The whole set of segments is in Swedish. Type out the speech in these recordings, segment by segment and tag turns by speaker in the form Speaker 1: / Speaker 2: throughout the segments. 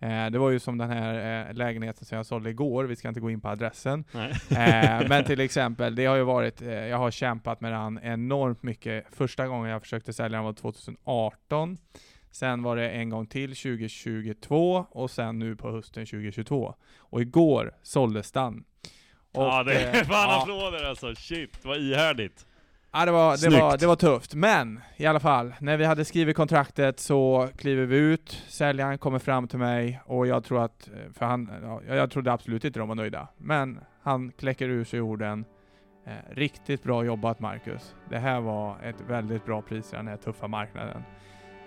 Speaker 1: Eh, det var ju som den här eh, lägenheten som jag sålde igår, vi ska inte gå in på adressen. Eh, men till exempel, det har ju varit, eh, jag har kämpat med den enormt mycket. Första gången jag försökte sälja den var 2018. Sen var det en gång till 2022 och sen nu på hösten 2022. Och igår såldes den. Och,
Speaker 2: ja, det är fan
Speaker 1: ja,
Speaker 2: applåder alltså. Shit, vad ihärdigt.
Speaker 1: Ja, det var, det,
Speaker 2: Snyggt.
Speaker 1: var, det var tufft, men i alla fall, när vi hade skrivit kontraktet så kliver vi ut, säljaren kommer fram till mig och jag tror att, för han, ja, jag trodde absolut inte de var nöjda, men han kläcker ur sig orden eh, Riktigt bra jobbat Marcus. Det här var ett väldigt bra pris i den här tuffa marknaden.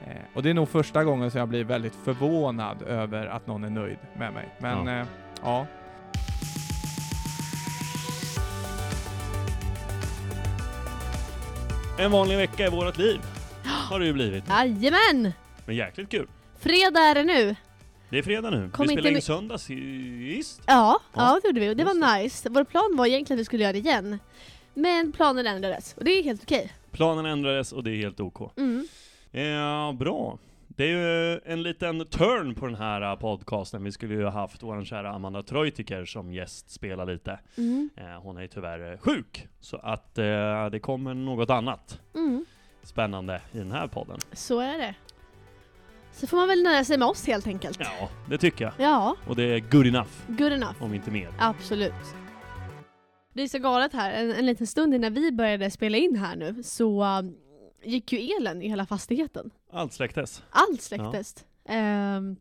Speaker 1: Eh, och det är nog första gången som jag blir väldigt förvånad över att någon är nöjd med mig. Men
Speaker 2: Ja.
Speaker 1: ja, eh, ja
Speaker 2: En vanlig vecka i vårt liv har det ju blivit.
Speaker 3: Jajamän!
Speaker 2: Men jäkligt kul.
Speaker 3: Fredag är det nu.
Speaker 2: Det är fredag nu.
Speaker 3: Kom
Speaker 2: vi spelade in söndags sist.
Speaker 3: Ja,
Speaker 2: Ja,
Speaker 3: ja, det gjorde vi och det
Speaker 2: just
Speaker 3: var nice. Vår plan var egentligen att vi skulle göra det igen. Men planen ändrades och det är helt okej.
Speaker 2: Planen ändrades och det är helt OK.
Speaker 3: Mm.
Speaker 2: Ja, bra. Det är ju en liten turn på den här eh, podcasten. Vi skulle ju ha haft vår kära Amanda Treutiger som gäst spela lite.
Speaker 3: Mm.
Speaker 2: Eh, Hon är ju tyvärr eh, sjuk, så att eh, det kommer något annat
Speaker 3: Mm.
Speaker 2: spännande i den här podden.
Speaker 3: Så är det. Så får man väl nöja sig med oss helt enkelt.
Speaker 2: Ja, det tycker jag.
Speaker 3: Ja,
Speaker 2: Och det är good enough,
Speaker 3: good enough.
Speaker 2: om inte mer.
Speaker 3: Absolut. Det är så galet här, en, en liten stund innan vi började spela in här nu så gick ju elen i hela fastigheten.
Speaker 2: Allt släcktes.
Speaker 3: Allt släcktes. Ehm,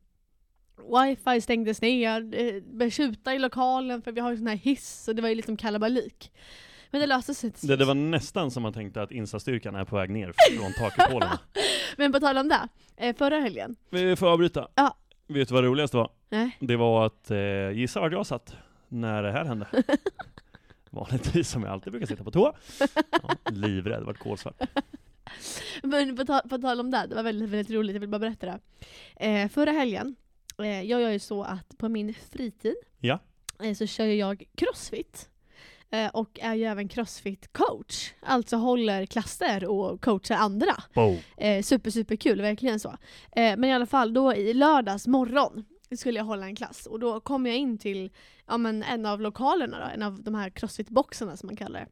Speaker 3: wifi stängdes ner, det började tjuta i lokalen för vi har ju sån här hiss och det var ju liksom kalabalik. Men det löste sig
Speaker 2: Det, det var nästan som man tänkte att instastyrkan är på väg ner från takkupolerna.
Speaker 3: Men på tal om det, eh, förra helgen.
Speaker 2: Vi får avbryta.
Speaker 3: Ja.
Speaker 2: Vet du vad det roligaste var?
Speaker 3: Nej.
Speaker 2: Det var att eh, gissa vart jag satt när det här hände. Vanligtvis som jag alltid brukar sitta på toa. Ja, livrädd, vart kolsvart.
Speaker 3: Men på, ta- på tal om det, det var väldigt, väldigt roligt, jag vill bara berätta det. Eh, förra helgen, eh, jag gör ju så att på min fritid
Speaker 2: Ja.
Speaker 3: eh, så kör jag crossfit. Eh, och är ju även crossfit-coach. Alltså håller klasser och coachar andra.
Speaker 2: Boom.
Speaker 3: Eh, super, super kul, verkligen så. Eh, men i alla fall, då i lördags morgon skulle jag hålla en klass och då kom jag in till ja, men en av lokalerna, då, en av de här crossfit-boxarna som man kallar det.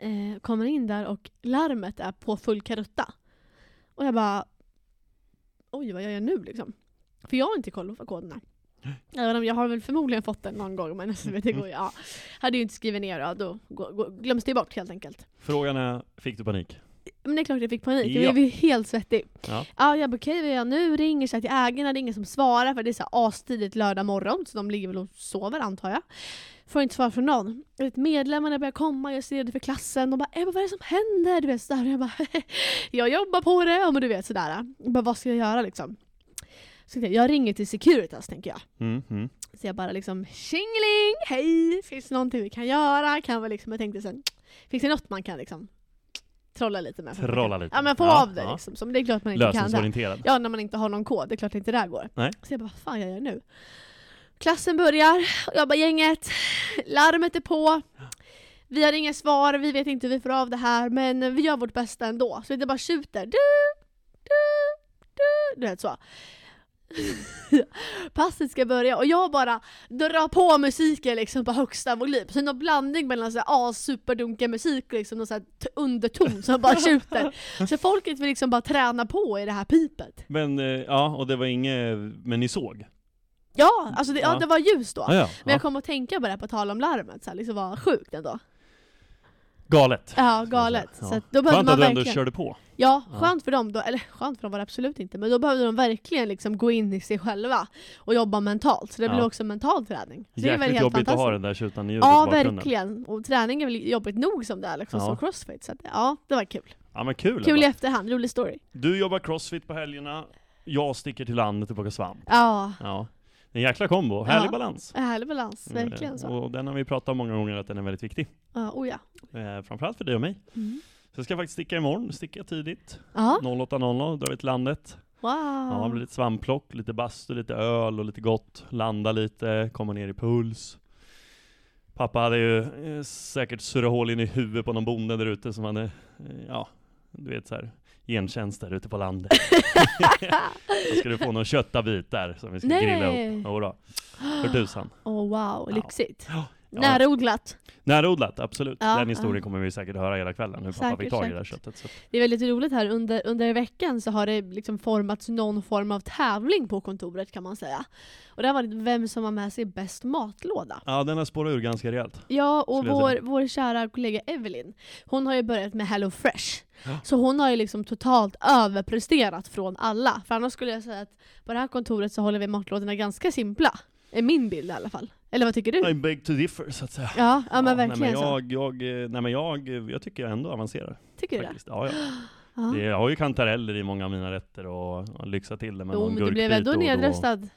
Speaker 3: Eh, kommer in där och larmet är på full karutta. Och jag bara Oj, vad gör jag nu liksom? För jag har inte koll på koden här. Även om jag har väl förmodligen fått den någon gång men alltså, vet, det går, ju- ja, hade ju inte skrivit ner då, då glöms det bort helt enkelt.
Speaker 2: Frågan är, fick du panik?
Speaker 3: Men det är klart jag fick panik,
Speaker 2: Ja.
Speaker 3: jag blev ju helt svettig.
Speaker 2: Ja.
Speaker 3: Ja, jag bara okej, vad gör jag nu? Ringer så till ägarna, det är ingen som svarar för det är så astidigt lördag morgon så de ligger väl och sover antar jag. Får inte svar från någon. Vet, medlemmarna börjar komma, jag ser det för klassen och bara Ebba vad är det som händer? Du vet sådär. Jag bara jag jobbar på det, men du vet sådär. Jag bara, vad ska jag göra liksom? Så jag ringer till Securitas tänker jag.
Speaker 2: Mm, mm.
Speaker 3: Så jag bara liksom tjingeling, hej, finns det någonting vi kan göra? Kan vi liksom, jag tänkte sen, finns det något man kan liksom trolla lite med?
Speaker 2: Trolla lite.
Speaker 3: Ja men få
Speaker 2: Ja,
Speaker 3: av det
Speaker 2: ja.
Speaker 3: liksom. Så, men det är klart man inte kan det. Ja, när man inte har någon kod. Det är klart inte det där går.
Speaker 2: Nej.
Speaker 3: Så jag bara, vad fan jag gör nu? Klassen börjar, och jag bara gänget, larmet är på. Vi har inga svar, vi vet inte hur vi får av det här, men vi gör vårt bästa ändå. Så det bara tjuter. Du, du, du. Du vet så. Passet ska börja och jag bara drar på musiken liksom på högsta volym. Så någon blandning mellan så här superdunka musik och liksom någon så här underton som bara tjuter. Så folket vill liksom bara träna på i det här pipet.
Speaker 2: Men, eh, ja, och det var inget, men ni såg?
Speaker 3: Ja, alltså det, ja.
Speaker 2: Ja.
Speaker 3: det var ljus då.
Speaker 2: Ja, ja.
Speaker 3: Men jag kom att tänka på det på tal om larmet, så här, liksom var sjukt ändå.
Speaker 2: Galet.
Speaker 3: Ja, galet.
Speaker 2: Ja.
Speaker 3: Så att då behövde
Speaker 2: Skönt
Speaker 3: man
Speaker 2: att du ändå
Speaker 3: verkligen...
Speaker 2: körde på.
Speaker 3: Ja,
Speaker 2: Ja.
Speaker 3: skönt för dem då, eller skönt för dem var det absolut inte, men då behövde de verkligen liksom gå in i sig själva och jobba mentalt. Så det
Speaker 2: Ja.
Speaker 3: blev också mental träning. Så det är väl
Speaker 2: Jäkligt
Speaker 3: helt
Speaker 2: jobbigt att ha den där tjutan i ljudet
Speaker 3: Ja, verkligen. Och träning är väl jobbigt nog som det är liksom,
Speaker 2: Ja.
Speaker 3: som crossfit. Så att, ja, det var kul.
Speaker 2: Ja men kul.
Speaker 3: Kul i efterhand, rolig story.
Speaker 2: Du jobbar crossfit på helgerna, jag sticker till landet och plockar svamp.
Speaker 3: Ja,
Speaker 2: Ja. En jäkla kombo, härlig
Speaker 3: Ja.
Speaker 2: balans.
Speaker 3: härlig balans, verkligen
Speaker 2: Eh,
Speaker 3: så.
Speaker 2: Och den har vi pratat om många gånger att den är väldigt viktig.
Speaker 3: Ja, oh ja.
Speaker 2: Eh, framförallt för dig och mig.
Speaker 3: Mm.
Speaker 2: Så jag ska faktiskt sticka imorgon, sticka tidigt.
Speaker 3: Ja,
Speaker 2: 08.00 drar vi till landet.
Speaker 3: wow.
Speaker 2: Ja, det blir lite svampplock, lite bastu, lite öl och lite gott. Landa lite, komma ner i puls. Pappa hade ju eh, säkert surrat hål in i huvudet på någon bonde där ute som hade, eh, ja, du vet så här. Gentjänster ute på landet. Då ska du få någon köttabit där som vi ska
Speaker 3: Nej.
Speaker 2: grilla upp. Jodå, för tusan.
Speaker 3: Åh wow,
Speaker 2: Ja.
Speaker 3: lyxigt.
Speaker 2: Ja.
Speaker 3: Närodlat.
Speaker 2: Närodlat, absolut.
Speaker 3: Ja,
Speaker 2: Den historien
Speaker 3: ja.
Speaker 2: kommer vi säkert höra hela kvällen, hur pappa fick tag i det där köttet. Så.
Speaker 3: Det är väldigt roligt här, under, under veckan så har det liksom formats någon form av tävling på kontoret kan man säga. Och det har varit vem som har med sig bäst matlåda.
Speaker 2: Ja, den har spårat ur ganska rejält.
Speaker 3: Ja, och vår, vår kära kollega Evelyn, hon har ju börjat med Hello Fresh.
Speaker 2: Ja.
Speaker 3: Så hon har ju liksom totalt överpresterat från alla. För annars skulle jag säga att på det här kontoret så håller vi matlådorna ganska simpla. Är min bild i alla fall. Eller vad tycker du?
Speaker 2: I'm beg to differ, så att säga.
Speaker 3: Ja, ja men
Speaker 2: nej,
Speaker 3: verkligen
Speaker 2: men
Speaker 3: så.
Speaker 2: jag, jag, nej men jag, jag tycker jag ändå avancerar.
Speaker 3: Tycker du det?
Speaker 2: Faktiskt. Ja, ja.
Speaker 3: Ja.
Speaker 2: Det, jag har ju kantareller i många av mina rätter och, och lyxat till det med
Speaker 3: Jo,
Speaker 2: någon
Speaker 3: men du blev ändå nedröstad.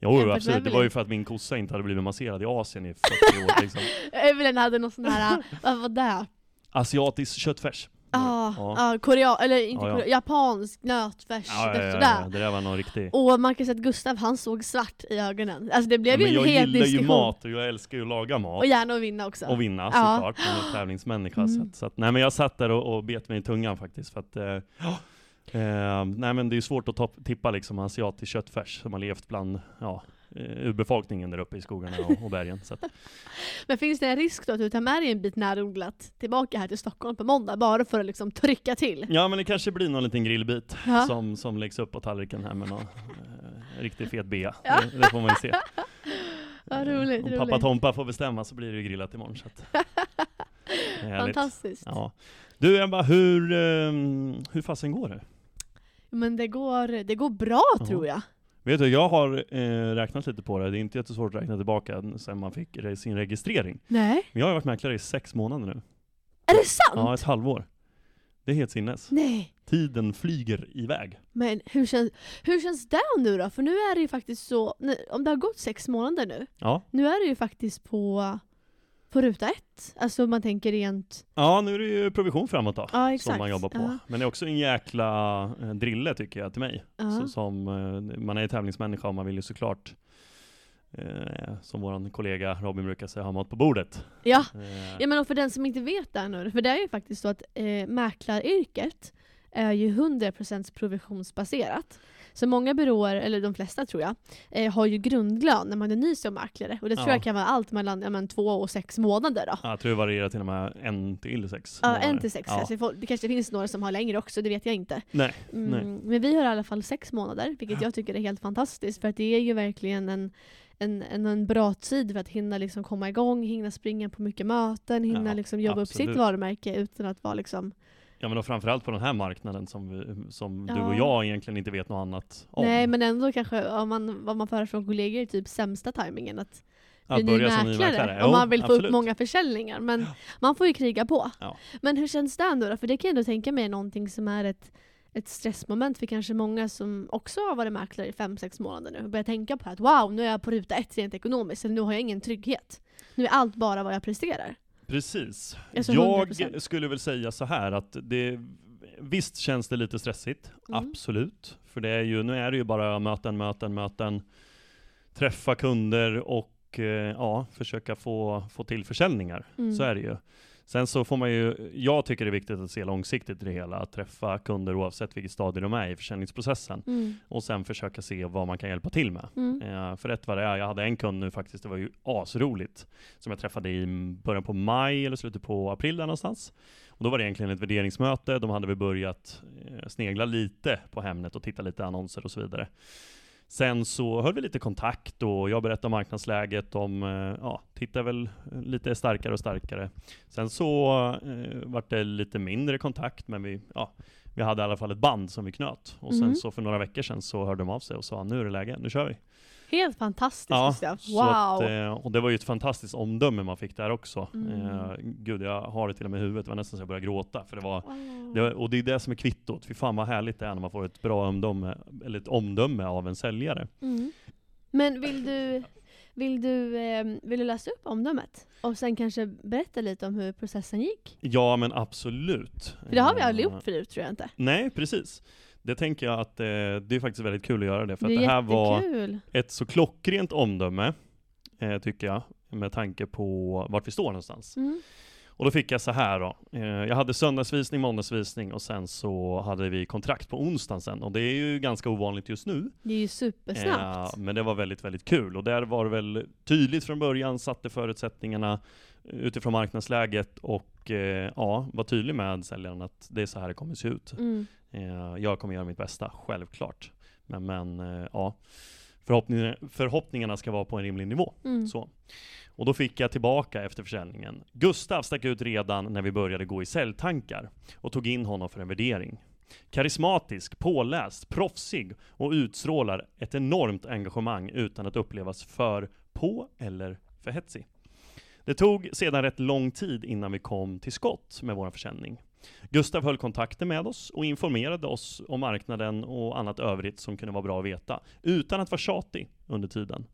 Speaker 2: Jo, absolut. Det var ju för att min kossa inte hade blivit masserad i Asien i 40 år liksom.
Speaker 3: Evelyn hade någon sån här, vad var det?
Speaker 2: Asiatisk köttfärs.
Speaker 3: Ja,
Speaker 2: ja.
Speaker 3: korean, eller inte
Speaker 2: Ja, ja.
Speaker 3: korean, japansk nötfärs,
Speaker 2: Ja, ja, ja, ja, det där var någon riktig...
Speaker 3: Och man kan säga att Gustav han såg svart i ögonen. Alltså det blev ju en
Speaker 2: jag
Speaker 3: het
Speaker 2: gillar ju
Speaker 3: diskussion.
Speaker 2: mat och jag älskar ju att laga mat.
Speaker 3: Och gärna att vinna också.
Speaker 2: och vinna såklart, jag är tävlingsmänniska.
Speaker 3: Mm.
Speaker 2: så att, nej men jag satt där och, och bet mig i tungan faktiskt för att eh, eh, Nej men det är ju svårt att tippa liksom asiatisk köttfärs som har levt bland, ja, urbefolkningen där uppe i skogarna och, och bergen. Så att,
Speaker 3: Men finns det en risk då att du tar med dig en bit närodlat tillbaka här till Stockholm på måndag bara för att liksom trycka till?
Speaker 2: ja men det kanske blir någon liten grillbit
Speaker 3: Ja.
Speaker 2: som, som läggs upp på tallriken här med någon eh, riktigt fet bea.
Speaker 3: Ja.
Speaker 2: Det, det får man ju se.
Speaker 3: Ja,
Speaker 2: Eh,
Speaker 3: roligt,
Speaker 2: Om
Speaker 3: roligt.
Speaker 2: pappa Tompa får bestämma så blir det ju grillat imorgon. Så att.
Speaker 3: Fantastiskt.
Speaker 2: Ja. Du Ebba, hur, um, hur fasen går det?
Speaker 3: Men det går, det går bra
Speaker 2: Ja.
Speaker 3: tror jag.
Speaker 2: Vet du, jag har eh, räknat lite på det, det är inte jättesvårt att räkna tillbaka sen man fick re- sin registrering.
Speaker 3: Nej.
Speaker 2: Men jag har varit mäklare i sex månader nu.
Speaker 3: Är det sant?
Speaker 2: Ja, ett halvår. Det är helt sinnes.
Speaker 3: Nej.
Speaker 2: Tiden flyger iväg.
Speaker 3: Men hur känns, hur känns det nu då? För nu är det ju faktiskt så, om det har gått sex månader nu,
Speaker 2: Ja.
Speaker 3: nu är det ju faktiskt på, på ruta ett. Alltså man tänker rent,
Speaker 2: ja, nu är det ju provision framåt då.
Speaker 3: ja.
Speaker 2: Som man jobbar på.
Speaker 3: Ja,
Speaker 2: Men det är också en jäkla eh, drille tycker jag till mig.
Speaker 3: ja.
Speaker 2: Så som, eh, man är ju tävlingsmänniska och man vill ju såklart eh, som vår kollega Robin brukar säga, ha mat på bordet.
Speaker 3: ja. Ja men och för den som inte vet det nu, för det är ju faktiskt så att eh, mäklaryrket är ju 100% provisionsbaserat. Så många byråer, eller de flesta tror jag, eh, har ju grundlön när man är ny som mäklare. Och det tror
Speaker 2: Ja.
Speaker 3: jag kan vara allt mellan ja, men, två och sex månader då.
Speaker 2: Ja, Jag tror det varierar till och med en till sex
Speaker 3: Ja,
Speaker 2: månader.
Speaker 3: en till sex.
Speaker 2: Ja.
Speaker 3: Alltså, det kanske finns några som har längre också, det vet jag inte.
Speaker 2: Nej,
Speaker 3: Mm,
Speaker 2: nej.
Speaker 3: men vi har i alla fall sex månader, vilket jag tycker är helt fantastiskt. För att det är ju verkligen en, en, en, en bra tid för att hinna liksom komma igång, hinna springa på mycket möten, hinna
Speaker 2: Ja,
Speaker 3: liksom jobba upp
Speaker 2: absolut.
Speaker 3: sitt varumärke utan att vara liksom
Speaker 2: Ja men och framförallt på den här marknaden som, vi, som du
Speaker 3: Ja.
Speaker 2: och jag egentligen inte vet något annat om.
Speaker 3: Nej men ändå kanske, om man, vad man får höra från kollegor, är typ sämsta tajmingen att bli ny mäklare. Om
Speaker 2: Jo,
Speaker 3: man vill få
Speaker 2: absolut.
Speaker 3: upp många försäljningar. Men man får ju kriga på.
Speaker 2: Ja.
Speaker 3: Men hur känns det nu då? För det kan jag ändå tänka mig är någonting som är ett, ett stressmoment för kanske många som också har varit mäklare i fem sex månader nu. Börjar tänka på att wow, nu är jag på ruta ett rent ekonomiskt. Eller nu har jag ingen trygghet. Nu är allt bara vad jag presterar.
Speaker 2: Precis.
Speaker 3: Alltså
Speaker 2: jag
Speaker 3: 100%.
Speaker 2: skulle väl säga så här att det, visst känns det lite stressigt,
Speaker 3: Mm.
Speaker 2: absolut. För det är ju, nu är det ju bara möten, möten, möten, träffa kunder och eh, ja, försöka få, få till försäljningar.
Speaker 3: Mm.
Speaker 2: Så är det ju. Sen så får man ju, jag tycker det är viktigt att se långsiktigt i det hela, att träffa kunder oavsett vilket stadie de är i försäljningsprocessen.
Speaker 3: Mm.
Speaker 2: Och sen försöka se vad man kan hjälpa till med.
Speaker 3: Mm.
Speaker 2: Eh, för rätt vad det är, jag hade en kund nu faktiskt, det var ju asroligt, som jag träffade i början på maj eller slutet på april där någonstans. Och då var det egentligen ett värderingsmöte, de hade väl börjat eh, snegla lite på Hemnet och titta lite annonser och så vidare. Sen så höll vi lite kontakt och jag berättade om marknadsläget, om, eh, ja, tittar väl lite starkare och starkare. Sen så eh, vart det lite mindre kontakt, men vi, ja, vi hade i alla fall ett band som vi knöt. Och sen
Speaker 3: Mhm.
Speaker 2: så för några veckor sedan så hörde de av sig och sa nu är det läge, nu kör vi.
Speaker 3: Helt fantastiskt Gustav.
Speaker 2: så
Speaker 3: Wow!
Speaker 2: att, eh, och det var ju ett fantastiskt omdöme man fick där också.
Speaker 3: Mm.
Speaker 2: Eh, gud, jag har det till och med i huvudet, det var nästan så jag började gråta. För det var,
Speaker 3: Wow.
Speaker 2: det var, och det är det som är kvittot, fy fan vad härligt det är när man får ett bra omdöme, eller ett omdöme av en säljare.
Speaker 3: Mm. Men vill du, vill, du, eh, vill du läsa upp omdömet? Och sen kanske berätta lite om hur processen gick?
Speaker 2: Ja men absolut.
Speaker 3: För det har vi aldrig
Speaker 2: Eh,
Speaker 3: gjort förut tror jag inte.
Speaker 2: Nej, precis. Det tänker jag att eh, det är faktiskt väldigt kul att göra det, för
Speaker 3: det
Speaker 2: att det här var ett så klockrent omdöme, eh, tycker jag, med tanke på vart vi står någonstans.
Speaker 3: Mm.
Speaker 2: Och då fick jag så här då. Eh, jag hade söndagsvisning, måndagsvisning och sen så hade vi kontrakt på onsdagen sen. Och det är ju ganska ovanligt just nu.
Speaker 3: Det är ju supersnabbt.
Speaker 2: Eh, men det var väldigt, väldigt kul. Och där var det väl tydligt från början, satte förutsättningarna utifrån marknadsläget och eh, ja, var tydlig med säljaren att det är så här det kommer se ut.
Speaker 3: Mm.
Speaker 2: Eh, jag kommer göra mitt bästa, självklart. Men, men eh, ja, förhoppningarna ska vara på en rimlig nivå.
Speaker 3: Mm.
Speaker 2: Så. Och då fick jag tillbaka efter försäljningen. Gustav stack ut redan när vi började gå i säljtankar och tog in honom för en värdering. Karismatisk, påläst, proffsig och utstrålar ett enormt engagemang utan att upplevas för på eller för hetsig. Det tog sedan rätt lång tid innan vi kom till skott med vår försäljning. Gustav höll kontakten med oss och informerade oss om marknaden och annat övrigt som kunde vara bra att veta, utan att vara tjatig under tiden.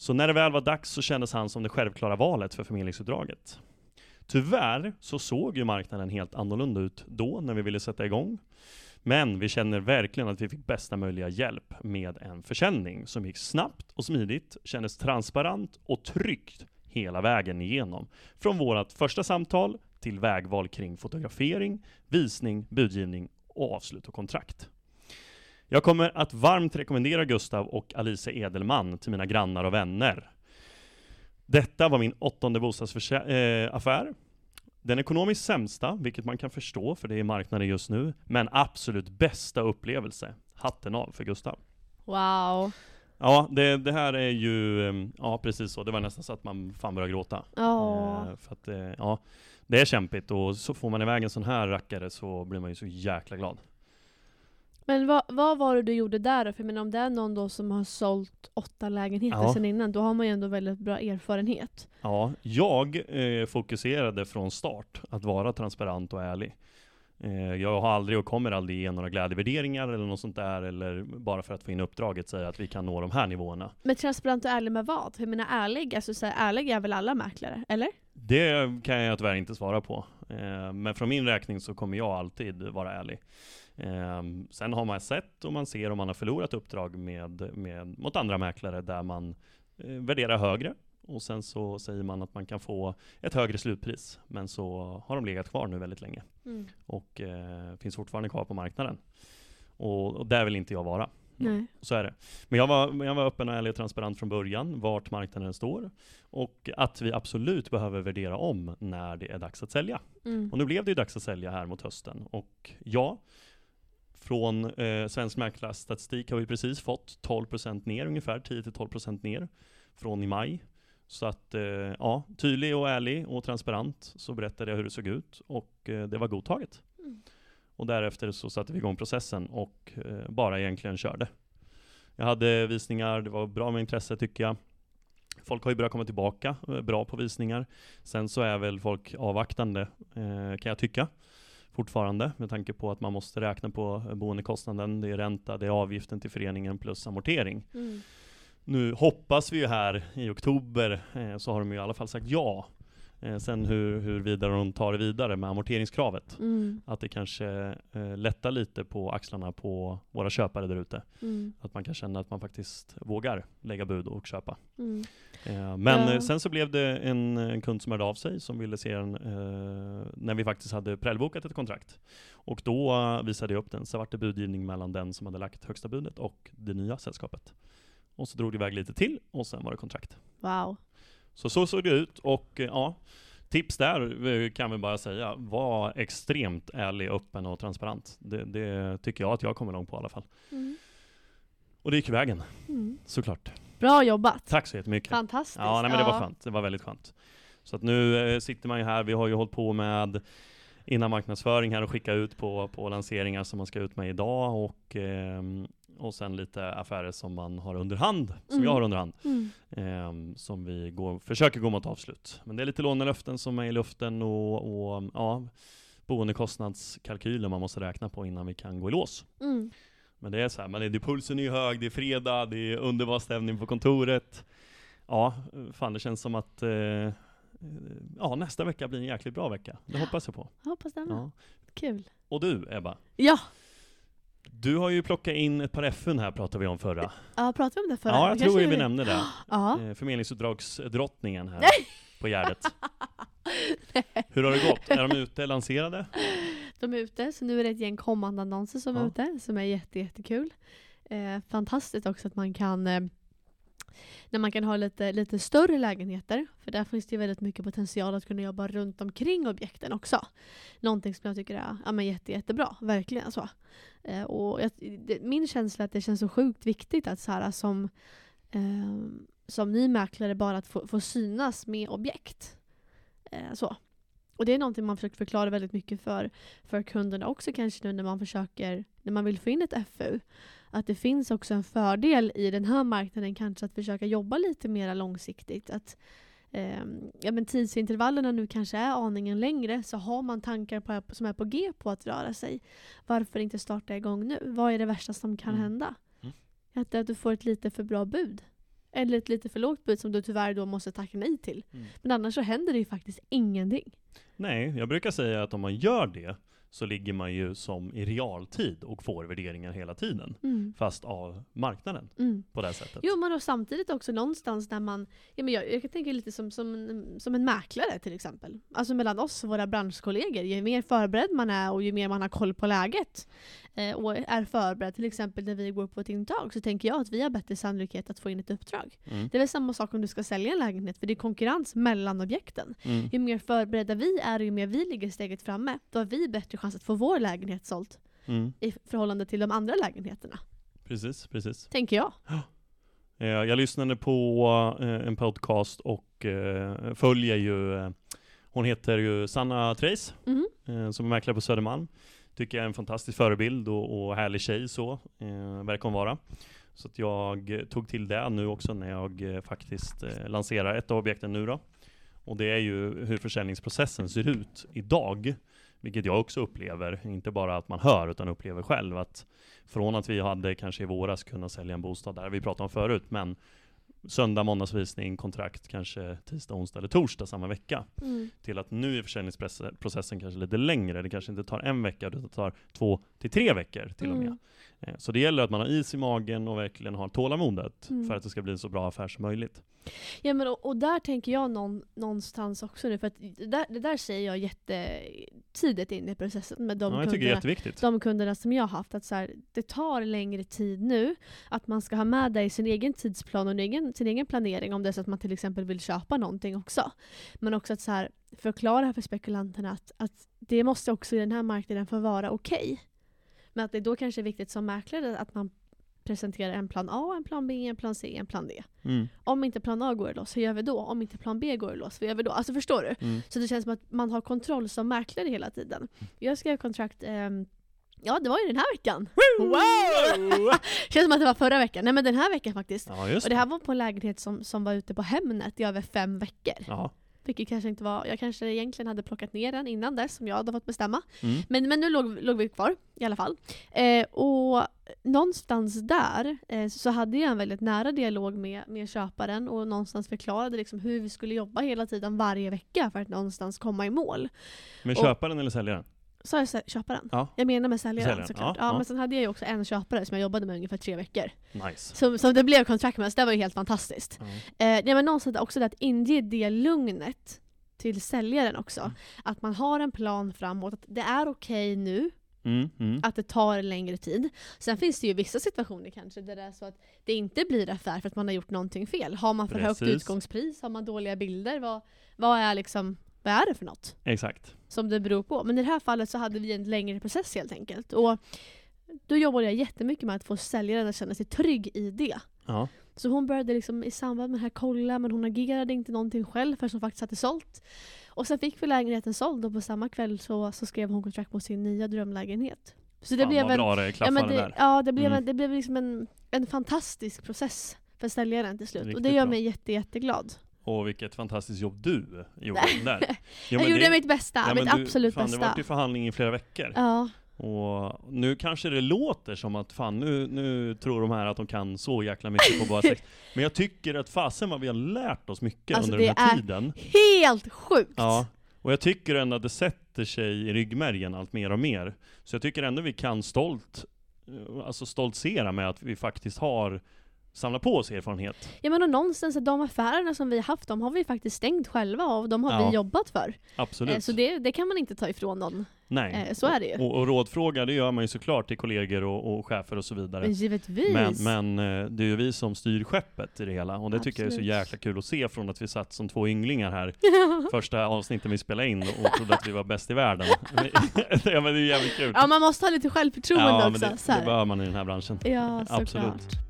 Speaker 2: Så när det väl var dags så kändes han som det självklara valet för förmedlingsuppdraget. Tyvärr så såg ju marknaden helt annorlunda ut då när vi ville sätta igång. Men vi känner verkligen att vi fick bästa möjliga hjälp med en försäljning som gick snabbt och smidigt, kändes transparent och tryggt hela vägen igenom. Från vårt första samtal till vägval kring fotografering, visning, budgivning och avslut och kontrakt. Jag kommer att varmt rekommendera Gustav och Alice Edelman till mina grannar och vänner. Detta var min åttonde bostadsaffär. Den ekonomiskt sämsta, vilket man kan förstå för det är marknaden just nu, men absolut bästa upplevelse. Hatten av för Gustav.
Speaker 3: Wow.
Speaker 2: Ja, det, det här är ju, eh, ja precis så, det var nästan så att man fan började gråta. Eh, för att, eh, ja, det är kämpigt och så får man iväg en sån här rackare så blir man ju så jäkla glad.
Speaker 3: Men vad, vad var det du gjorde där då? För jag menar, om det är någon då som har sålt åtta lägenheter
Speaker 2: Ja.
Speaker 3: sedan innan, då har man ju ändå väldigt bra erfarenhet.
Speaker 2: Ja, jag eh, fokuserade från start att vara transparent och ärlig. Eh, jag har aldrig och kommer aldrig ge några glädjevärderingar eller något sånt där, eller bara för att få in uppdraget säga att vi kan nå de här nivåerna.
Speaker 3: Men transparent och ärlig med vad? För jag menar ärlig, alltså så här, ärlig är väl alla mäklare? Eller?
Speaker 2: Det kan jag tyvärr inte svara på. Eh, men från min räkning så kommer jag alltid vara ärlig. Eh, sen har man sett och man ser om man har förlorat uppdrag med, med, mot andra mäklare där man eh, värderar högre. Och sen så säger man att man kan få ett högre slutpris. Men så har de legat kvar nu väldigt länge. Och eh, finns fortfarande kvar på marknaden. Och, och där vill inte jag vara.
Speaker 3: Nej.
Speaker 2: Så är det. Men jag var, jag var öppen och ärlig och transparent från början, vart marknaden står. Och att vi absolut behöver värdera om när det är dags att sälja.
Speaker 3: Mm.
Speaker 2: Och nu blev det ju dags att sälja här mot hösten. Och ja, från eh, Svensk Mäklarstatistik har vi precis fått 12% ner ungefär, 10-12% ner från i maj. Så att eh, ja, tydlig och ärlig och transparent så berättade jag hur det såg ut och eh, det var godtaget.
Speaker 3: Mm.
Speaker 2: Och därefter så satte vi igång processen och eh, bara egentligen körde. Jag hade visningar, det var bra med intresse tycker jag. Folk har ju börjat komma tillbaka, eh, bra på visningar. Sen så är väl folk avvaktande, eh, kan jag tycka. Fortfarande, med tanke på att man måste räkna på eh, boendekostnaden, det är ränta, det är avgiften till föreningen plus amortering.
Speaker 3: Mm.
Speaker 2: Nu hoppas vi ju här i oktober, eh, så har de ju i alla fall sagt ja. Eh, sen hur, hur vidare de tar det vidare med amorteringskravet.
Speaker 3: Mm.
Speaker 2: Att det kanske eh, lättar lite på axlarna på våra köpare där ute.
Speaker 3: Mm.
Speaker 2: Att man kan känna att man faktiskt vågar lägga bud och köpa.
Speaker 3: Mm.
Speaker 2: Eh, men eh, sen så blev det en, en kund som hörde av sig som ville se den eh, när vi faktiskt hade prellbokat ett kontrakt. Och då eh, visade jag upp den, så vart det budgivning mellan den som hade lagt högsta budet och det nya sällskapet. Och så drog det iväg lite till och sen var det kontrakt.
Speaker 3: Wow.
Speaker 2: Så så såg det ut och eh, ja, tips där eh, kan vi bara säga, var extremt ärlig, öppen och transparent. Det, det tycker jag att jag kommer långt på i alla fall.
Speaker 3: Mm.
Speaker 2: Och det gick vägen,
Speaker 3: Mm.
Speaker 2: såklart.
Speaker 3: Bra jobbat.
Speaker 2: Tack så jättemycket.
Speaker 3: Fantastiskt.
Speaker 2: Ja, nej, men det var skönt. Det var väldigt skönt. Så att nu eh, sitter man ju här, vi har ju hållit på med innan marknadsföring här och skicka ut på, på lanseringar som man ska ut med idag och, ehm, och sen lite affärer som man har under hand, som
Speaker 3: Mm.
Speaker 2: jag har under hand,
Speaker 3: Mm.
Speaker 2: ehm, som vi går, försöker gå mot avslut. Men det är lite lånelöften som är i luften och, och ja, boendekostnadskalkyler man måste räkna på innan vi kan gå i lås.
Speaker 3: Mm.
Speaker 2: Men det är så här, det är pulsen är hög, det är fredag, det är underbar stämning på kontoret. Ja, fan det känns som att eh, ja, nästa vecka blir en jäkligt bra vecka. Det hoppas jag på.
Speaker 3: Jag hoppas det. Ja.
Speaker 2: Ja.
Speaker 3: Kul.
Speaker 2: Och du Ebba,
Speaker 3: Ja.
Speaker 2: Du har ju plockat in ett par FN här pratade vi om förra.
Speaker 3: ja, pratade vi om det förra?
Speaker 2: Ja, jag tror vi nämnde det.
Speaker 3: Ja.
Speaker 2: Eh, förmedlingsuppdragsdrottningen här på Gärdet. Hur har det gått? Är de ute, lanserade?
Speaker 3: De är ute, så nu är det ett gäng kommande annonser som
Speaker 2: Ja.
Speaker 3: är ute, som är jätte, jättekul. Eh, fantastiskt också att man kan eh, när man kan ha lite, lite större lägenheter, för där finns det ju väldigt mycket potential att kunna jobba runt omkring objekten också. Någonting som jag tycker är ja, men jätte, jättebra, verkligen så. Eh, och jag, det, min känsla är att det känns så sjukt viktigt att så här, som, eh, som ny mäklare bara att få, få synas med objekt. Eh, så. Och det är någonting man försöker förklara väldigt mycket för, för kunderna också kanske nu när man försöker, när man vill få in ett FU. Att det finns också en fördel i den här marknaden kanske att försöka jobba lite mer långsiktigt. Att eh, ja, men tidsintervallerna nu kanske är aningen längre så har man tankar på, som är på G på att röra sig. Varför inte starta igång nu? Vad är det värsta som kan
Speaker 2: Mm.
Speaker 3: hända?
Speaker 2: Mm.
Speaker 3: Att, att du får ett lite för bra bud. Eller ett lite för lågt bud som du tyvärr då måste tacka nej till.
Speaker 2: Mm.
Speaker 3: Men annars så händer det ju faktiskt ingenting.
Speaker 2: Nej, jag brukar säga att om man gör det så ligger man ju som i realtid och får värderingar hela tiden.
Speaker 3: Mm.
Speaker 2: Fast av marknaden
Speaker 3: Mm.
Speaker 2: på det sättet.
Speaker 3: Jo men och samtidigt också någonstans där man, ja, men jag, jag tänka lite som, som, som en mäklare till exempel. Alltså mellan oss och våra branschkollegor. Ju mer förberedd man är och ju mer man har koll på läget och är förberedd till exempel när vi går på ett intag så tänker jag att vi har bättre sannolikhet att få in ett uppdrag.
Speaker 2: Mm.
Speaker 3: Det är väl samma sak om du ska sälja en lägenhet för det är konkurrens mellan objekten.
Speaker 2: Mm.
Speaker 3: Ju mer förberedda vi är och ju mer vi ligger steget framme, då har vi bättre chans att få vår lägenhet såld
Speaker 2: Mm.
Speaker 3: i förhållande till de andra lägenheterna.
Speaker 2: Precis, precis.
Speaker 3: Tänker jag.
Speaker 2: Eh, Jag lyssnade på eh, en podcast och eh, följer ju, eh, hon heter ju Sanna Treis, eh, som är mäklare på Södermalm. Tycker jag är en fantastisk förebild och, och härlig tjej så, eh, verkar hon vara. Så att jag tog till det nu också när jag eh, faktiskt eh, lanserar ett av objekten nu då. Och det är ju hur försäljningsprocessen ser ut idag. Vilket jag också upplever, inte bara att man hör utan upplever själv att från att vi hade kanske i våras kunnat sälja en bostad där vi pratade om förut, men söndag, måndagsvisning, kontrakt kanske tisdag, onsdag eller torsdag samma vecka.
Speaker 3: Mm.
Speaker 2: Till att nu är försäljningsprocessen kanske lite längre. Det kanske inte tar en vecka, utan det tar två till tre veckor till och med.
Speaker 3: Mm.
Speaker 2: Eh, Så det gäller att man har is i magen och verkligen har tålamodet
Speaker 3: Mm.
Speaker 2: för att det ska bli en så bra affär som möjligt.
Speaker 3: Ja, men och, och där tänker jag någon, någonstans också nu, för att det där, det där säger jag jättetidigt in i processen med de,
Speaker 2: Ja, det
Speaker 3: kunderna, de kunderna som jag har haft. Att så här, det tar längre tid nu, att man ska ha med dig sin egen tidsplan och sin egen, sin egen planering om det är så att man till exempel vill köpa någonting också. Men också att så här, förklara för spekulanterna att, att det måste också i den här marknaden få vara okej. Men att det då kanske är viktigt som mäklare att man presenterar en plan A, en plan B, en plan C, en plan D.
Speaker 2: Mm.
Speaker 3: Om inte plan A går i lås, hur gör vi då? Om inte plan B går i lås, vad gör vi då? Alltså förstår du?
Speaker 2: Mm.
Speaker 3: Så det känns som att man har kontroll som mäklare hela tiden. Jag skrev kontrakt, ehm, ja det var ju den här veckan. Wow! Känns som att det var förra veckan. Nej men den här veckan faktiskt.
Speaker 2: Ja, just
Speaker 3: Och det här var på en lägenhet som, som var ute på Hemnet i över fem veckor.
Speaker 2: Ja.
Speaker 3: Vilket kanske inte var, jag kanske egentligen hade plockat ner den innan dess som jag hade fått bestämma.
Speaker 2: Mm.
Speaker 3: Men, men nu låg, låg vi kvar i alla fall. Eh, och någonstans där eh, så hade jag en väldigt nära dialog med, med köparen och någonstans förklarade liksom hur vi skulle jobba hela tiden varje vecka för att någonstans komma i mål.
Speaker 2: Med
Speaker 3: Och-
Speaker 2: köparen eller säljaren?
Speaker 3: Sa jag köparen?
Speaker 2: Ja.
Speaker 3: Jag menar med säljaren,
Speaker 2: Säljaren,
Speaker 3: såklart.
Speaker 2: ja,
Speaker 3: Ja. Men sen hade jag ju också en köpare som jag jobbade med ungefär tre veckor.
Speaker 2: Nice.
Speaker 3: Som, som det blev kontrakt med, så det var ju helt fantastiskt.
Speaker 2: Ja.
Speaker 3: Eh, nej, men någonstans också det att inge det lugnet till säljaren också.
Speaker 2: Mm.
Speaker 3: Att man har en plan framåt, att det är okej nu,
Speaker 2: Mm. Mm.
Speaker 3: att det tar längre tid. Sen finns det ju vissa situationer kanske där det är så att det inte blir affär för att man har gjort någonting fel. Har man för högt
Speaker 2: Precis.
Speaker 3: utgångspris? Har man dåliga bilder? Vad, vad, är liksom, vad är det för något
Speaker 2: Exakt.
Speaker 3: som det beror på? Men i det här fallet så hade vi en längre process helt enkelt. Och då jobbade jag jättemycket med att få säljaren att känna sig trygg i det.
Speaker 2: Ja.
Speaker 3: Så hon började liksom i samband med det här kolla, men hon agerade inte någonting själv förrän hon faktiskt hade sålt. Och sen fick vi lägenheten såld och på samma kväll så, så skrev hon kontrakt på sin nya drömlägenhet. Så det
Speaker 2: Fan
Speaker 3: blev
Speaker 2: vad
Speaker 3: en,
Speaker 2: bra det
Speaker 3: ja,
Speaker 2: klaffade
Speaker 3: men det,
Speaker 2: där.
Speaker 3: ja, det blev,
Speaker 2: Mm.
Speaker 3: en, det blev liksom en, en fantastisk process för säljaren till slut. och det gör
Speaker 2: bra.
Speaker 3: mig jätte, jätteglad.
Speaker 2: Och vilket fantastiskt jobb du gjorde där. Ja,
Speaker 3: jag
Speaker 2: men
Speaker 3: gjorde
Speaker 2: det-
Speaker 3: mitt bästa,
Speaker 2: ja,
Speaker 3: mitt
Speaker 2: du-
Speaker 3: absolut
Speaker 2: fan, Det
Speaker 3: bästa.
Speaker 2: var ju förhandling i flera veckor.
Speaker 3: Ja,
Speaker 2: Och nu kanske det låter som att fan nu, nu tror de här att de kan så jäkla mycket på bara sex. Men jag tycker att fasen vad vi har lärt oss mycket
Speaker 3: Alltså,
Speaker 2: under den
Speaker 3: det
Speaker 2: här
Speaker 3: är-
Speaker 2: tiden.
Speaker 3: helt sjukt!
Speaker 2: Ja, och jag tycker ändå att det sätter sig i ryggmärgen allt mer och mer. Så jag tycker ändå vi kan stolt, alltså stoltsera med att vi faktiskt har samla på oss erfarenhet.
Speaker 3: Ja men och någonstans, att de affärerna som vi haft, de har vi faktiskt stängt själva och de har
Speaker 2: Ja.
Speaker 3: vi jobbat för.
Speaker 2: Absolut.
Speaker 3: Eh, så det, det kan man inte ta ifrån någon.
Speaker 2: Nej.
Speaker 3: Eh, så är det ju.
Speaker 2: Och, och rådfråga, det gör man ju såklart till kollegor och, och chefer och så vidare.
Speaker 3: Men givetvis.
Speaker 2: Men, men eh, det är ju vi som styr skeppet i det hela och det tycker jag är så
Speaker 3: Absolut.
Speaker 2: jäkla kul att se från att vi satt som två ynglingar här första avsnittet vi spelade in och trodde att vi var bäst i världen. ja men det är jävligt kul.
Speaker 3: ja man måste ha lite självförtroende
Speaker 2: Ja,
Speaker 3: också.
Speaker 2: det, det behöver man i den här branschen.
Speaker 3: Ja,
Speaker 2: Absolut.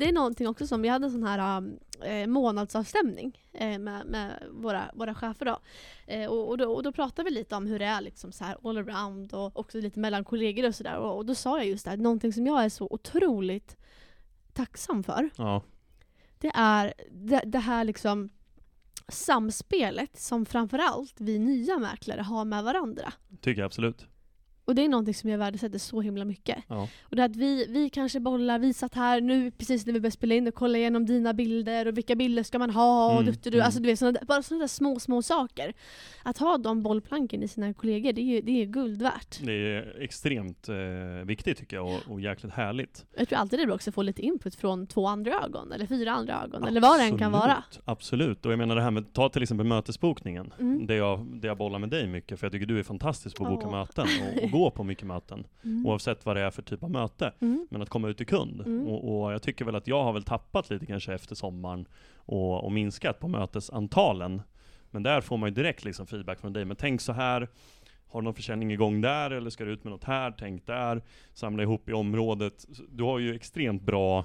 Speaker 3: Det är någonting också som, vi hade en sån här eh, månadsavstämning eh, med, med våra, våra chefer då. Eh, och, och, då. och då pratade vi lite om hur det är liksom så här all around och också lite mellan kollegor och sådär. Och, och då sa jag just det här, någonting som jag är så otroligt tacksam för.
Speaker 2: Ja,
Speaker 3: Det är det, det här liksom samspelet som framförallt vi nya mäklare har med varandra.
Speaker 2: tycker jag absolut.
Speaker 3: Och det är någonting som jag värdesätter så himla mycket.
Speaker 2: Ja.
Speaker 3: Och det att vi, vi kanske bollar, vi satt här nu precis när vi började spela in och kollade igenom dina bilder och vilka bilder ska man ha och
Speaker 2: Mm,
Speaker 3: du,
Speaker 2: mm.
Speaker 3: alltså du vet, såna, bara sådana där små, små saker. Att ha de bollplanken i sina kollegor, det är det är guld värt.
Speaker 2: Det är extremt eh, viktigt tycker jag och, och jäkligt härligt.
Speaker 3: Jag tror alltid det är bra också att få lite input från två andra ögon, eller fyra andra ögon, eller vad det än kan vara.
Speaker 2: Absolut, Absolut, och jag menar det här med, ta till exempel mötesbokningen.
Speaker 3: Mm.
Speaker 2: Det, jag, det jag bollar med dig mycket, för jag tycker du är fantastisk på att boka möten och, och gå på mycket möten.
Speaker 3: Mm.
Speaker 2: Oavsett vad det är för typ av möte.
Speaker 3: Mm.
Speaker 2: Men att komma ut till kund.
Speaker 3: Mm.
Speaker 2: Och, och jag tycker väl att jag har väl tappat lite kanske efter sommaren och, och minskat på mötesantalen. Men där får man ju direkt liksom feedback från dig. Men tänk så här, har du någon försäljning igång där eller ska du ut med något här? Tänk där, samla ihop i området. Du har ju extremt bra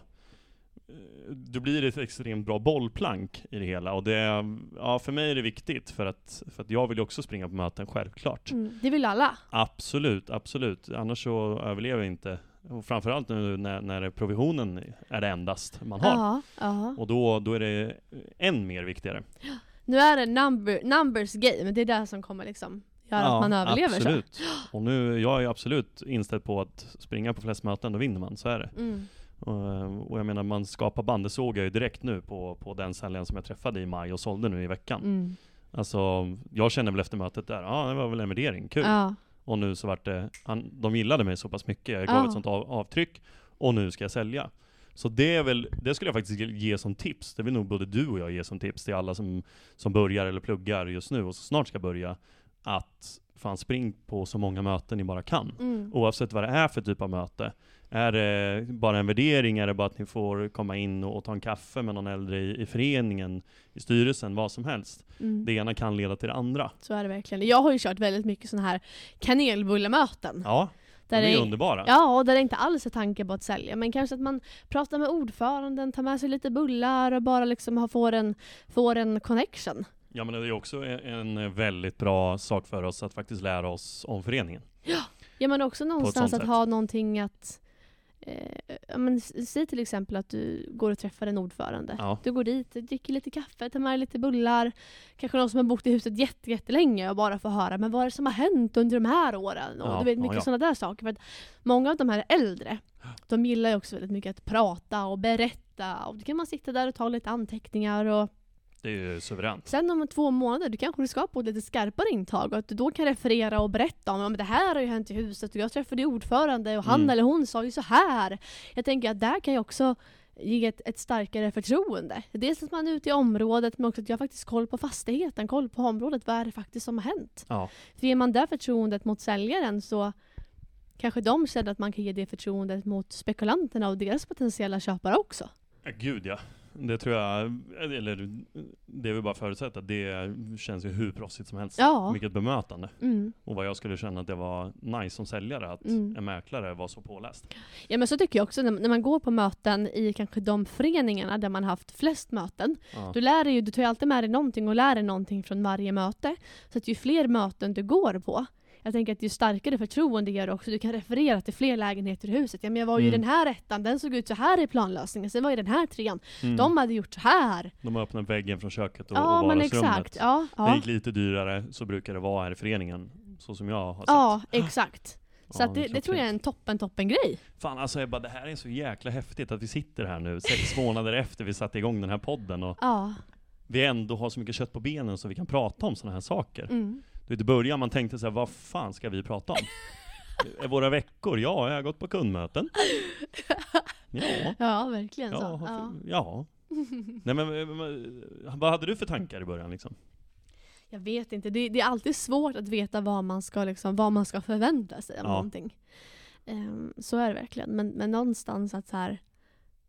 Speaker 2: du blir ett extremt bra bollplank i det hela och det, ja för mig är det viktigt för att, för att jag vill ju också springa på möten, självklart.
Speaker 3: Mm. Det vill alla.
Speaker 2: Absolut, absolut. Annars så överlever jag inte. Och framförallt nu när, när provisionen är det endast man har.
Speaker 3: Ja, ja.
Speaker 2: Och då, då är det än mer viktigare.
Speaker 3: Nu är det number, numbers game, det är det som kommer liksom göra att man överlever så.
Speaker 2: absolut. Och nu, jag är absolut inställd på att springa på flest möten, då vinner man. Så är det.
Speaker 3: Mm.
Speaker 2: Och, och jag menar, man skapar band, det såg jag ju direkt nu på, på den säljaren som jag träffade i maj och sålde nu i veckan.
Speaker 3: Mm.
Speaker 2: Alltså, jag känner väl efter mötet där, ja ah, det var väl en värdering, kul.
Speaker 3: Ja.
Speaker 2: Och nu så vart det, han, de gillade mig så pass mycket, jag gav
Speaker 3: Ja.
Speaker 2: ett sånt av, avtryck, och nu ska jag sälja. Så det är väl, det skulle jag faktiskt ge som tips, det vill nog både du och jag ge som tips till alla som, som börjar eller pluggar just nu och så snart ska börja, att fan spring på så många möten ni bara kan.
Speaker 3: Mm.
Speaker 2: Oavsett vad det är för typ av möte. Är det bara en värdering? Är det bara att ni får komma in och, och ta en kaffe med någon äldre i, i föreningen, i styrelsen, vad som helst.
Speaker 3: Mm.
Speaker 2: Det ena kan leda till det andra.
Speaker 3: Så är det verkligen. Jag har ju kört väldigt mycket sådana här kanelbullemöten.
Speaker 2: Ja,
Speaker 3: där
Speaker 2: de är underbara.
Speaker 3: Ja, och där det inte alls är tanke på att sälja. Men kanske att man pratar med ordföranden, tar med sig lite bullar och bara liksom får en, får en connection.
Speaker 2: Ja men det är också en en väldigt bra sak för oss att faktiskt lära oss om föreningen.
Speaker 3: Ja men också någonstans att
Speaker 2: sätt.
Speaker 3: ha någonting att eh, ja, men, säg till exempel att du går och träffar en ordförande.
Speaker 2: Ja.
Speaker 3: Du går dit, dricker lite kaffe, tar med dig lite bullar. Kanske någon som har bott i huset jätte, jättelänge och bara får höra men vad är det som har hänt under de här åren? Och
Speaker 2: Ja,
Speaker 3: du vet
Speaker 2: ja,
Speaker 3: mycket
Speaker 2: ja.
Speaker 3: sådana där saker. För att många av de här äldre, de gillar ju också väldigt mycket att prata och berätta. Och då kan man sitta där och ta lite anteckningar och
Speaker 2: Det är ju suveränt.
Speaker 3: Sen om två månader, du kanske ska på lite skarpare intag och att du då kan referera och berätta om att det här har ju hänt i huset och jag träffade ordförande och han
Speaker 2: Mm.
Speaker 3: eller hon sa ju så här. Jag tänker att där kan jag också ge ett, ett starkare förtroende. Dels att man är ute i området men också att jag har faktiskt koll på fastigheten, koll på området. Vad är det faktiskt som har hänt?
Speaker 2: Ja,
Speaker 3: För ger man det förtroendet mot säljaren så kanske de känner att man kan ge det förtroendet mot spekulanterna och deras potentiella köpare också.
Speaker 2: Ja, gud ja. Det tror jag, eller det är väl bara förutsatt att det känns ju hur proffsigt som helst.
Speaker 3: Ja.
Speaker 2: Vilket bemötande.
Speaker 3: Mm.
Speaker 2: Och vad jag skulle känna att det var nice som säljare, att
Speaker 3: Mm.
Speaker 2: en mäklare var så påläst.
Speaker 3: Ja men så tycker jag också när, man går på möten i kanske de föreningarna där man haft flest möten.
Speaker 2: Ja.
Speaker 3: Du lär dig ju, du tar ju alltid med dig någonting och lär dig någonting från varje möte. Så att ju fler möten du går på, jag tänker att ju starkare förtroende ger också. Du kan referera till fler lägenheter i huset. Ja, men jag var ju i
Speaker 2: Mm.
Speaker 3: den här ettan, den såg ut så här i planlösningen. Sen var ju den här trean,
Speaker 2: Mm.
Speaker 3: de hade gjort så här.
Speaker 2: De öppnade väggen från köket och,
Speaker 3: ja
Speaker 2: och vardagsrummet.
Speaker 3: exakt. Ja,
Speaker 2: Det
Speaker 3: ja.
Speaker 2: gick lite dyrare, så brukar det vara här i föreningen. Så som jag har sett.
Speaker 3: ja exakt. Så
Speaker 2: Ja,
Speaker 3: att det, det tror jag är en toppen toppen grej.
Speaker 2: Fan alltså Ebba, det här är så jäkla häftigt att vi sitter här nu, sex månader efter vi satte igång den här podden och
Speaker 3: Ja.
Speaker 2: vi ändå har så mycket kött på benen så vi kan prata om sådana här saker.
Speaker 3: Mm.
Speaker 2: Du vet, i början man tänkte så här, vad fan ska vi prata om? Eh, Våra veckor? Ja, jag har gått på kundmöten. Ja.
Speaker 3: Ja, verkligen
Speaker 2: Ja.
Speaker 3: så. Ja.
Speaker 2: Ja. Nej men, vad hade du för tankar i början liksom?
Speaker 3: Jag vet inte, det, det är alltid svårt att veta vad man ska, liksom, vad man ska förvänta sig av
Speaker 2: Ja.
Speaker 3: någonting. Ehm, så är det verkligen. Men, men någonstans att så här,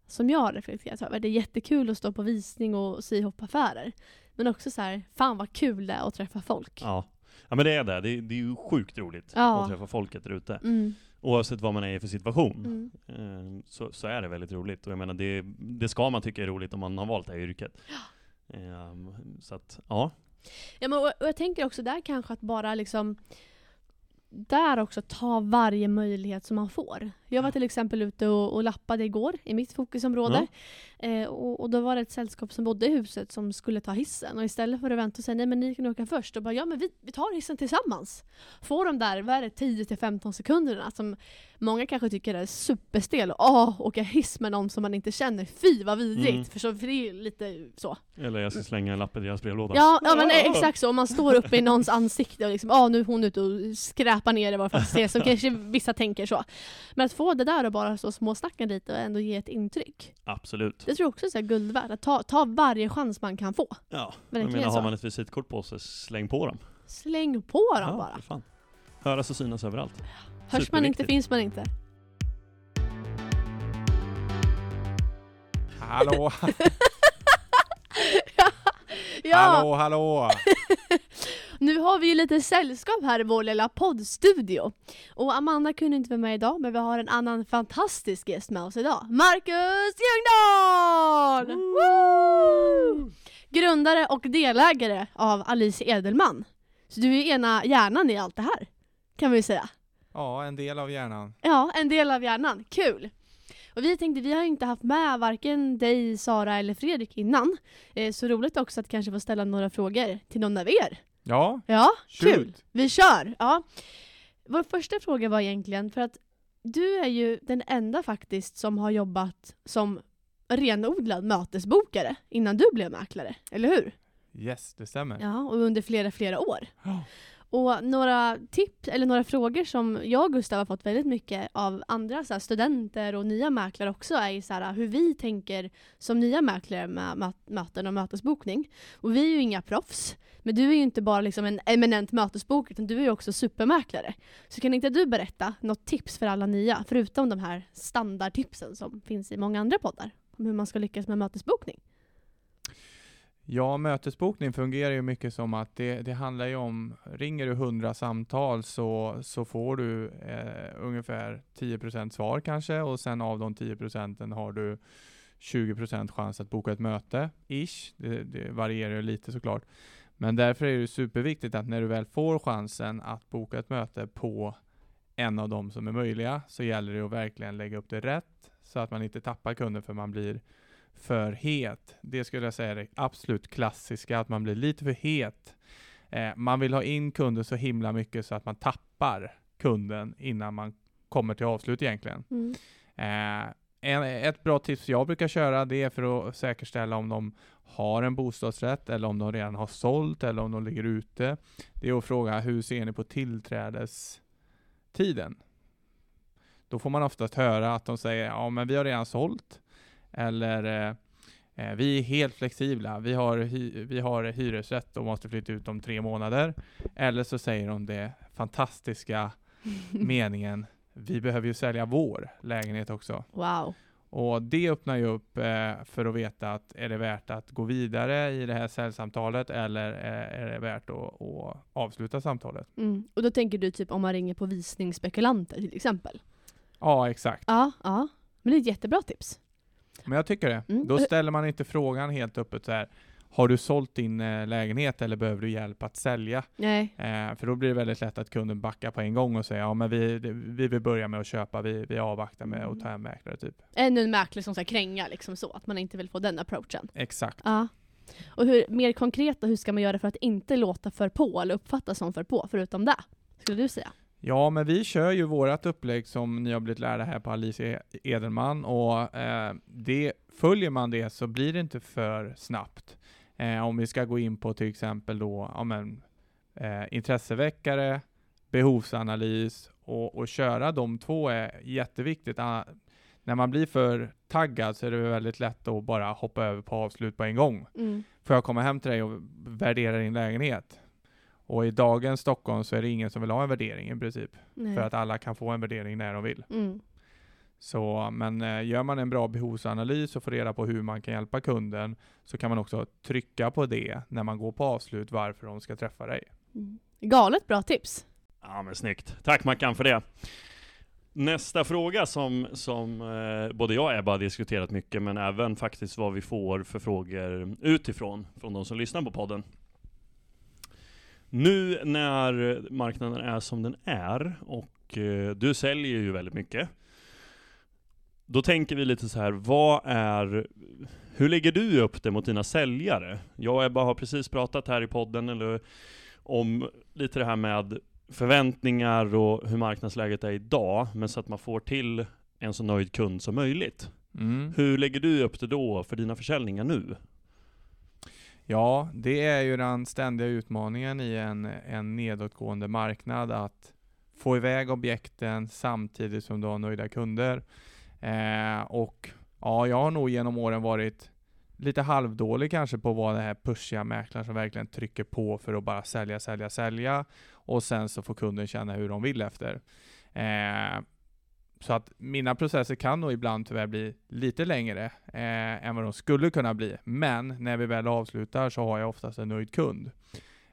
Speaker 3: som jag har reflekterat över, det är jättekul att stå på visning och sy ihop affärer. Men också så här, fan vad kul det är att träffa folk.
Speaker 2: Ja. Ja men det är det, det är, det är ju sjukt roligt
Speaker 3: Ja.
Speaker 2: att träffa folket där ute.
Speaker 3: Mm,
Speaker 2: Oavsett vad man är i för situation.
Speaker 3: mm.
Speaker 2: Eh, Så, så är det väldigt roligt. Och jag menar, det, det ska man tycka är roligt om man har valt det här yrket. Ehm, Så att, ja.
Speaker 3: Ja, men, och, och jag tänker också där kanske att bara liksom där också ta varje möjlighet som man får. Jag var till exempel ute och, och lappade igår i mitt fokusområde. Eh, och, och då var det ett sällskap som bodde i huset som skulle ta hissen. Och istället för att vänta och säga nej men ni kan åka först. Och bara ja men vi, vi tar hissen tillsammans. Får de där, vad är det, 10-15 sekunderna som många kanske tycker är superstel. Åh, åka hiss med någon som man inte känner. Fy vad vidrigt.
Speaker 2: Mm.
Speaker 3: För, så, för det är ju lite så.
Speaker 2: Eller jag ska slänga en lapp i deras brevlåda.
Speaker 3: Ja, ja men exakt så. Om man står uppe i någons ansikte och liksom, ah, nu är hon ute och skräpar ner det bara för att se, så kanske vissa tänker så. Men att få det där och bara så småsnacka lite och ändå ge ett intryck.
Speaker 2: Absolut.
Speaker 3: Det tror jag också är guld värt. Att ta, ta varje chans man kan få.
Speaker 2: Ja, jag
Speaker 3: Verkligen
Speaker 2: menar
Speaker 3: så.
Speaker 2: har man ett visitkort på sig, släng på dem.
Speaker 3: Släng på dem
Speaker 2: ja,
Speaker 3: bara.
Speaker 2: fan. Höras och synas överallt.
Speaker 3: Hörs man inte finns man inte.
Speaker 1: Hallå,
Speaker 3: Ja,
Speaker 1: hallå, hallå!
Speaker 3: nu har vi ju lite sällskap här i vår lilla poddstudio. Och Amanda kunde inte vara med idag, men vi har en annan fantastisk gäst med oss idag. Marcus Ljungdahl! Woo! Grundare och delägare av Alice Edelman. Så du är ena hjärnan i allt det här, kan vi säga.
Speaker 1: Ja, en del av hjärnan.
Speaker 3: Ja, en del av hjärnan. Kul! Och vi tänkte, vi har inte haft med varken dig, Sara eller Fredrik innan. Eh, så roligt också att kanske få ställa några frågor till någon av er.
Speaker 1: Ja,
Speaker 3: Ja,
Speaker 1: Shoot.
Speaker 3: kul! Vi kör! Ja. Vår första fråga var egentligen, för att du är ju den enda faktiskt som har jobbat som renodlad mötesbokare innan du blev mäklare, eller hur?
Speaker 1: yes, det stämmer.
Speaker 3: Ja, och under flera, flera år.
Speaker 1: Ja.
Speaker 3: Och några tips, eller några frågor som jag och Gustav har fått väldigt mycket av andra så här, studenter och nya mäklare också är ju så här, hur vi tänker som nya mäklare med möten och mötesbokning. Och vi är ju inga proffs, men du är ju inte bara liksom en eminent mötesbokare utan du är ju också supermäklare. Så kan inte du berätta något tips för alla nya, förutom de här standardtipsen som finns i många andra poddar, om hur man ska lyckas med mötesbokning?
Speaker 1: Ja, mötesbokning fungerar ju mycket som att det, det handlar ju om, ringer du 100 samtal så, så får du eh, ungefär 10% svar kanske och sen av de 10% har du 20% chans att boka ett möte, ish. Det, det varierar ju lite såklart. Men därför är det superviktigt att när du väl får chansen att boka ett möte på en av de som är möjliga så gäller det att verkligen lägga upp det rätt så att man inte tappar kunden för man blir för het. Det skulle jag säga är det absolut klassiska, att man blir lite för het. Eh, man vill ha in kunden så himla mycket så att man tappar kunden innan man kommer till avslut egentligen.
Speaker 3: Mm.
Speaker 1: Eh, en, ett bra tips jag brukar köra det är för att säkerställa om de har en bostadsrätt eller om de redan har sålt eller om de ligger ute. Det är att fråga hur ser ni på tillträdestiden? Då får man oftast höra att de säger ja men vi har redan sålt eller eh, eh, vi är helt flexibla. Vi har, hy- vi har hyresrätt och måste flytta ut om tre månader. Eller så säger de det fantastiska meningen vi behöver ju sälja vår lägenhet också.
Speaker 3: Wow.
Speaker 1: Och det öppnar ju upp eh, för att veta att är det värt att gå vidare i det här säljsamtalet eller eh, är det värt att, att avsluta samtalet?
Speaker 3: Mm. Och då tänker du typ om man ringer på visningsspekulanter till exempel?
Speaker 1: Ja, exakt.
Speaker 3: Ja, ja. Men det är ett jättebra tips.
Speaker 1: Men jag tycker det.
Speaker 3: Mm.
Speaker 1: Då ställer man inte frågan helt öppet så här. Har du sålt din eh, lägenhet eller behöver du hjälp att sälja?
Speaker 3: Nej.
Speaker 1: Eh, för då blir det väldigt lätt att kunden backar på en gång och säger ja men vi, vi vill börja med att köpa, vi, vi avvaktar med att ta en mäklare typ.
Speaker 3: Ännu en mäklare som ska kränga liksom så, att man inte vill få den approachen.
Speaker 1: Exakt.
Speaker 3: Ja. Och hur, mer konkret hur ska man göra för att inte låta för på eller uppfattas som för på, förutom det? Skulle du säga?
Speaker 1: Ja, men vi kör ju vårat upplägg som ni har blivit lärda här på Alice E- Edelman och eh, det, följer man det så blir det inte för snabbt. Eh, om vi ska gå in på till exempel då, ja men, eh, intresseväckare, behovsanalys Och, och köra de två är jätteviktigt. Ah, när man blir för taggad så är det väldigt lätt att bara hoppa över på avslut på en gång.
Speaker 3: Mm.
Speaker 1: Får jag komma hem till dig och värdera din lägenhet? Och i dagens Stockholm så är det ingen som vill ha en värdering i princip.
Speaker 3: Nej.
Speaker 1: För att alla kan få en värdering när de vill.
Speaker 3: Mm.
Speaker 1: Så, men eh, gör man en bra behovsanalys och får reda på hur man kan hjälpa kunden så kan man också trycka på det när man går på avslut varför de ska träffa dig.
Speaker 3: Mm. Galet bra tips.
Speaker 2: Ja men snyggt. Tack Mackan för det. Nästa fråga som, som eh, både jag och Ebba har diskuterat mycket, men även faktiskt vad vi får för frågor utifrån, från de som lyssnar på podden. Nu när marknaden är som den är, och eh, du säljer ju väldigt mycket, då tänker vi lite så här, vad är, hur lägger du upp det mot dina säljare? Jag och Ebba har precis pratat här i podden, eller om lite det här med förväntningar och hur marknadsläget är idag, men så att man får till en så nöjd kund som möjligt.
Speaker 1: Mm.
Speaker 2: Hur lägger du upp det då för dina försäljningar nu?
Speaker 1: Ja, det är ju den ständiga utmaningen i en, en nedåtgående marknad att få iväg objekten samtidigt som du har nöjda kunder. Eh, och ja, jag har nog genom åren varit lite halvdålig kanske på att vara den här pushiga mäklaren som verkligen trycker på för att bara sälja, sälja, sälja och sen så får kunden känna hur de vill efter. Eh, så att mina processer kan nog ibland tyvärr bli lite längre eh, än vad de skulle kunna bli. Men när vi väl avslutar så har jag oftast en nöjd kund.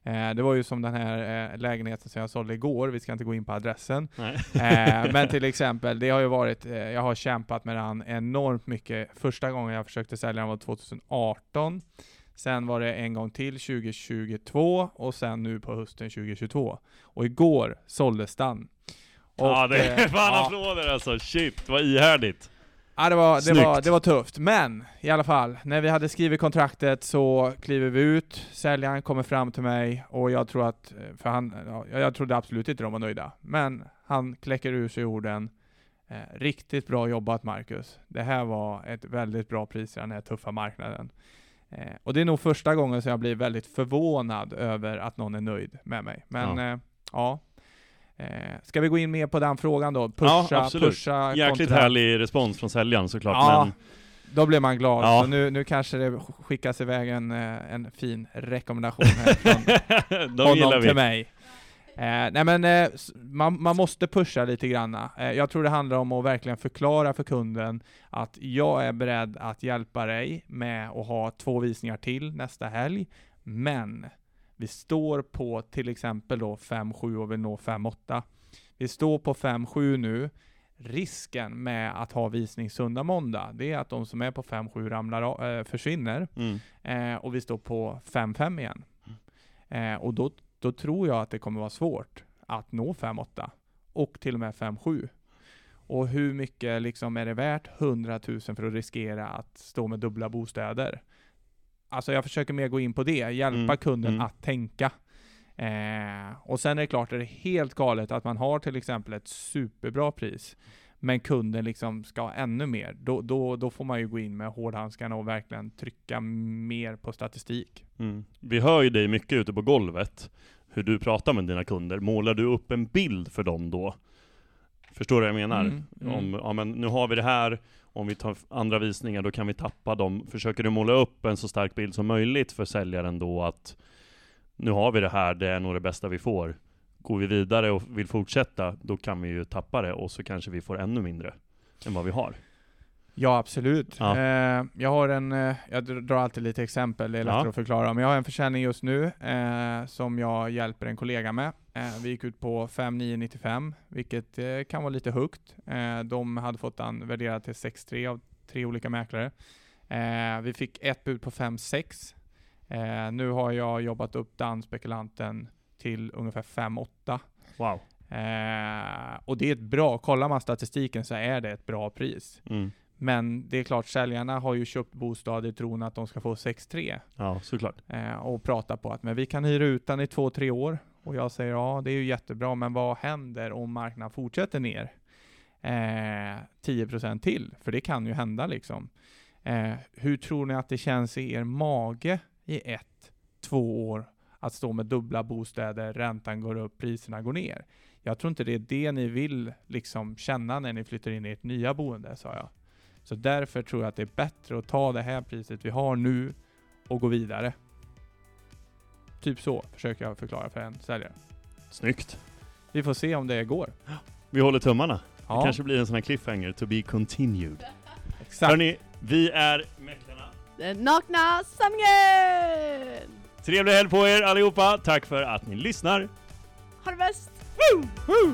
Speaker 1: Eh, det var ju som den här eh, lägenheten som jag sålde igår, vi ska inte gå in på adressen. Eh, men till exempel, det har ju varit, eh, jag har kämpat med den enormt mycket. Första gången jag försökte sälja den var 2018. Sen var det en gång till 2022 och sen nu på hösten 2022. Och igår såldes den. Och,
Speaker 2: ja, det är
Speaker 1: eh,
Speaker 2: fan
Speaker 1: ja.
Speaker 2: applåder alltså. Shit, vad ihärdigt.
Speaker 1: Ja, det var, det, var, det var tufft, men i alla fall, när vi hade skrivit kontraktet så kliver vi ut, säljaren kommer fram till mig och jag tror att, för han, ja, jag trodde absolut inte de var nöjda, men han kläcker ur sig orden eh, Riktigt bra jobbat Marcus. Det här var ett väldigt bra pris i den här tuffa marknaden. Eh, och det är nog första gången som jag blir väldigt förvånad över att någon är nöjd med mig. Men
Speaker 2: ja,
Speaker 1: eh, ja. Eh, ska vi gå in mer på den frågan då?
Speaker 2: Ja,
Speaker 1: Pusha,
Speaker 2: absolut.
Speaker 1: pusha
Speaker 2: Jäkligt
Speaker 1: kontra-
Speaker 2: härlig respons från säljaren såklart.
Speaker 1: Ja,
Speaker 2: Men
Speaker 1: då blir man glad.
Speaker 2: Ja.
Speaker 1: Så nu, nu kanske det skickas iväg en, eh, en fin rekommendation här från honom till mig. Eh, nej men eh, man, man måste pusha lite grann. Eh, jag tror det handlar om att verkligen förklara för kunden att jag är beredd att hjälpa dig med att ha två visningar till nästa helg. Men vi står på till exempel då 5-7 och vill nå 5-8. Vi står på 5-7 nu. Risken med att ha visning söndag måndag, det är att de som är på 5-7 ramlar eh, försvinner
Speaker 2: Mm.
Speaker 1: eh, och vi står på 5-5 igen. Eh, och då, då tror jag att det kommer vara svårt att nå 5-8 och till och med 5-7. Och hur mycket liksom är det värt 100 000 för att riskera att stå med dubbla bostäder? Alltså jag försöker mer gå in på det, hjälpa
Speaker 2: Mm,
Speaker 1: kunden
Speaker 2: mm.
Speaker 1: att tänka. Eh, och sen är det klart, är det helt galet att man har till exempel ett superbra pris, men kunden liksom ska ha ännu mer, då, då, då får man ju gå in med hårdhandskarna och verkligen trycka mer på statistik.
Speaker 2: Mm. Vi hör ju dig mycket ute på golvet, hur du pratar med dina kunder. Målar du upp en bild för dem då? Förstår du vad jag menar?
Speaker 1: Mm, mm.
Speaker 2: Om, ja men nu har vi det här, om vi tar andra visningar då kan vi tappa dem. Försöker du måla upp en så stark bild som möjligt för säljaren då att nu har vi det här, det är nog det bästa vi får. Går vi vidare och vill fortsätta, då kan vi ju tappa det och så kanske vi får ännu mindre än vad vi har.
Speaker 1: Ja, absolut.
Speaker 2: Ja.
Speaker 1: Eh, jag har en, eh, jag dr- drar alltid lite exempel, det är lättare
Speaker 2: Ja.
Speaker 1: att förklara, men jag har en försäljning just nu eh, som jag hjälper en kollega med. Eh, vi gick ut på 5995, vilket eh, kan vara lite högt. Eh, de hade fått den värderad till 6,3 av tre olika mäklare. Vi fick ett bud på 5,6. Eh, nu har jag jobbat upp den spekulanten till ungefär 5,8.
Speaker 2: Wow.
Speaker 1: Och det är ett bra, kollar man statistiken så är det ett bra pris.
Speaker 2: Mm.
Speaker 1: Men det är klart, säljarna har ju köpt bostad i tron att de ska få 6-3
Speaker 2: Ja, såklart.
Speaker 1: eh, och pratar på att men vi kan hyra ut den i 2-3 år. Och jag säger ja, det är ju jättebra, men vad händer om marknaden fortsätter ner eh, 10% till? För det kan ju hända liksom. Eh, hur tror ni att det känns i er mage i ett, två år att stå med dubbla bostäder, räntan går upp, priserna går ner? Jag tror inte det är det ni vill liksom känna när ni flyttar in i ert nya boende, sa jag. Så därför tror jag att det är bättre att ta det här priset vi har nu och gå vidare. Typ så försöker jag förklara för en säljare.
Speaker 2: Snyggt.
Speaker 1: Vi får se om det går.
Speaker 2: Vi håller tummarna.
Speaker 1: Ja,
Speaker 2: Det kanske blir en sån här cliffhanger, to be continued.
Speaker 1: exakt.
Speaker 2: Hörni, vi är Mäklarna.
Speaker 3: Den nakna sanningen!
Speaker 2: Trevlig helg på er allihopa. Tack för att ni lyssnar.
Speaker 3: Ha det bäst!
Speaker 2: Woo!